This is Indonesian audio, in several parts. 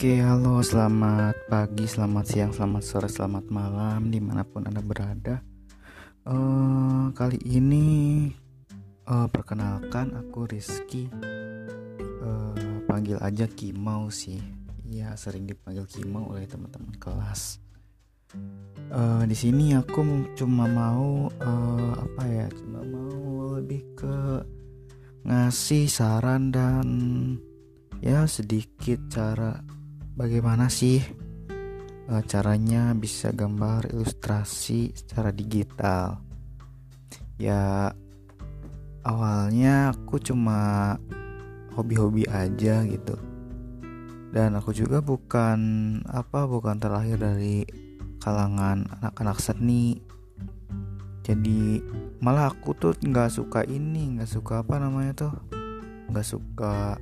Oke, halo, selamat pagi, selamat siang, selamat sore, selamat malam, di mana pun anda berada. Uh, kali ini uh, perkenalkan aku Rizky, uh, panggil aja Kimau sih. Ya sering dipanggil Kimau oleh teman-teman kelas. Uh, di sini aku cuma mau uh, apa ya, cuma mau lebih ke ngasih saran dan ya sedikit cara bagaimana sih uh, caranya bisa gambar ilustrasi secara digital? Ya awalnya aku cuma hobi-hobi aja gitu. Dan aku juga bukan apa bukan terlahir dari kalangan anak-anak seni. Jadi malah aku tuh nggak suka ini nggak suka apa namanya tuh? Nggak suka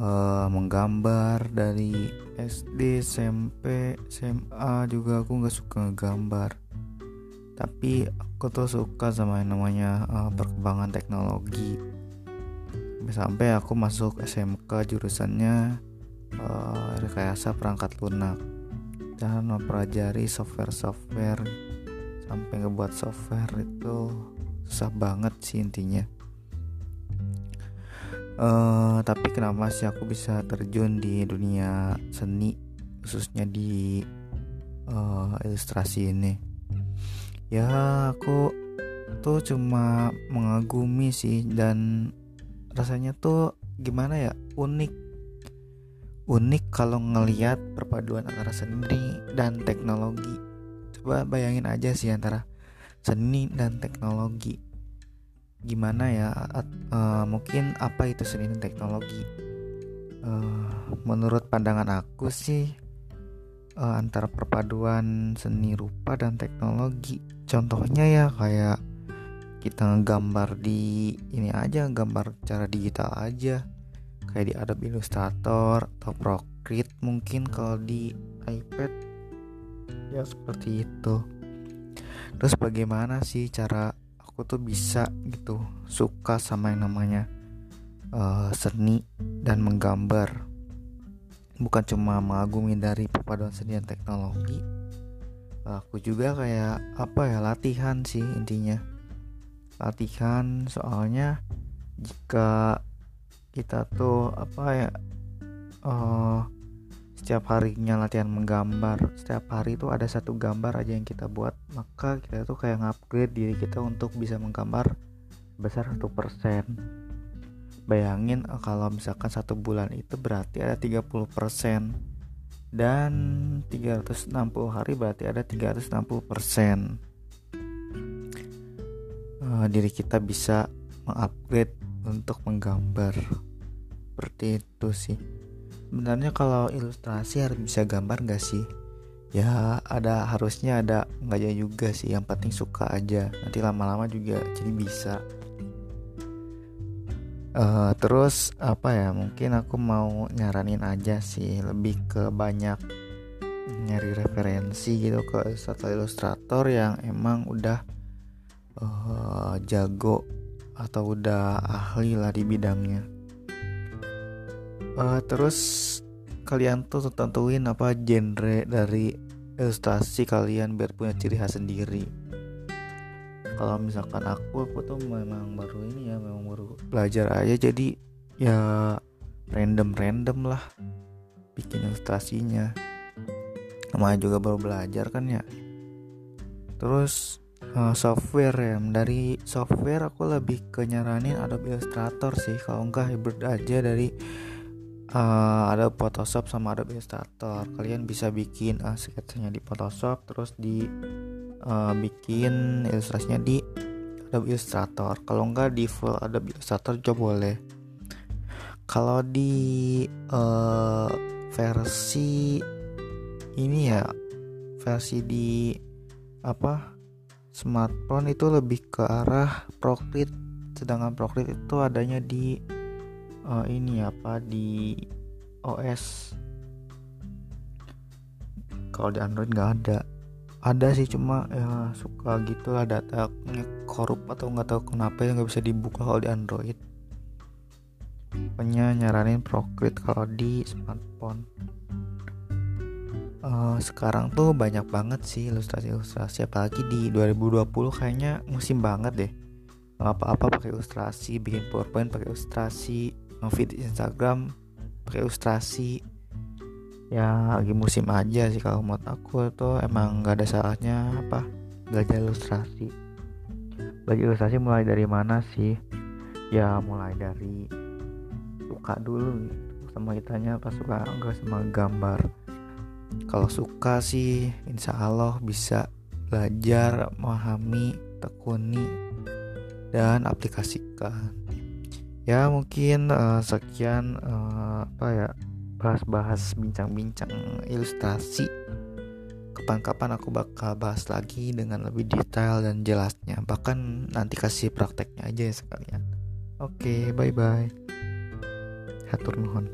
uh, menggambar dari SD, SMP, SMA juga aku nggak suka ngegambar. Tapi aku tuh suka sama yang namanya uh, perkembangan teknologi. Sampai aku masuk SMK jurusannya uh, rekayasa perangkat lunak dan mempelajari software-software sampai ngebuat software itu susah banget sih intinya uh, tapi kenapa sih aku bisa terjun di dunia seni khususnya di uh, ilustrasi ini? Ya aku tuh cuma mengagumi sih dan rasanya tuh gimana ya unik. Unik kalau ngelihat perpaduan antara seni dan teknologi. Coba bayangin aja sih antara seni dan teknologi gimana ya uh, mungkin apa itu seni dan teknologi? Uh, menurut pandangan aku sih uh, antara perpaduan seni rupa dan teknologi contohnya ya kayak kita ngegambar di ini aja gambar cara digital aja. Kayak di Adobe Illustrator atau Procreate mungkin kalau di iPad. Ya seperti itu. Terus bagaimana sih cara aku tuh bisa gitu suka sama yang namanya uh, seni dan menggambar. Bukan cuma mengagumi dari perpaduan seni dan teknologi aku juga kayak apa ya latihan sih intinya. Latihan soalnya jika kita tuh apa ya uh, setiap harinya latihan menggambar. Setiap hari itu ada satu gambar aja yang kita buat. Maka kita tuh kayak ngupgrade diri kita untuk bisa menggambar besar satu persen. Bayangin eh, kalau misalkan satu bulan itu berarti ada 30 persen. Dan 360 hari berarti ada 360 persen. Uh, diri kita bisa mengupgrade untuk menggambar. Seperti itu sih sebenarnya kalau ilustrasi harus bisa gambar gak sih? Ya ada harusnya ada nggak juga sih. Yang penting suka aja. Nanti lama-lama juga jadi bisa. Uh, terus apa ya? Mungkin aku mau nyaranin aja sih. Lebih ke banyak nyari referensi gitu ke satu ilustrator yang emang udah uh, jago atau udah ahli lah di bidangnya uh, terus kalian tuh tentuin apa genre dari ilustrasi kalian biar punya ciri khas sendiri. Kalau misalkan aku aku tuh memang baru ini ya memang baru belajar aja. Jadi ya random random lah bikin ilustrasinya. Namanya juga baru belajar kan ya. Terus uh, software ya. Dari software aku lebih ke nyaranin Adobe Illustrator sih. Kalau enggak hybrid aja dari uh, ada Photoshop sama Adobe Illustrator. Kalian bisa bikin uh, sketsanya di Photoshop terus di uh, bikin ilustrasinya di Adobe Illustrator. Kalau enggak di full Adobe Illustrator juga boleh. Kalau di uh, versi ini ya versi di apa smartphone itu lebih ke arah Procreate. Sedangkan Procreate itu adanya di uh, ini apa di OS kalau di Android nggak ada. Ada sih cuma ya suka gitu lah data korup atau nggak tahu kenapa yang nggak bisa dibuka kalau di Android. Pokoknya nyaranin Procreate kalau di smartphone. Uh, sekarang tuh banyak banget sih ilustrasi-ilustrasi apalagi di 2020 kayaknya musim banget deh. Apa-apa pakai ilustrasi bikin powerpoint pakai ilustrasi ngevid Instagram pakai ilustrasi. Ya lagi musim aja sih kalau menurut aku tuh emang gak ada salahnya apa belajar ilustrasi. Belajar ilustrasi mulai dari mana sih? Ya mulai dari suka dulu gitu. Sama kitanya apa suka enggak sama gambar. Kalau suka sih insya Allah bisa belajar memahami tekuni dan aplikasikan ya mungkin uh, sekian uh, apa ya bahas-bahas bincang-bincang ilustrasi. Kapan-kapan aku bakal bahas lagi dengan lebih detail dan jelasnya. Bahkan nanti kasih prakteknya aja ya sekalian. Oke okay, bye bye hatur nuhun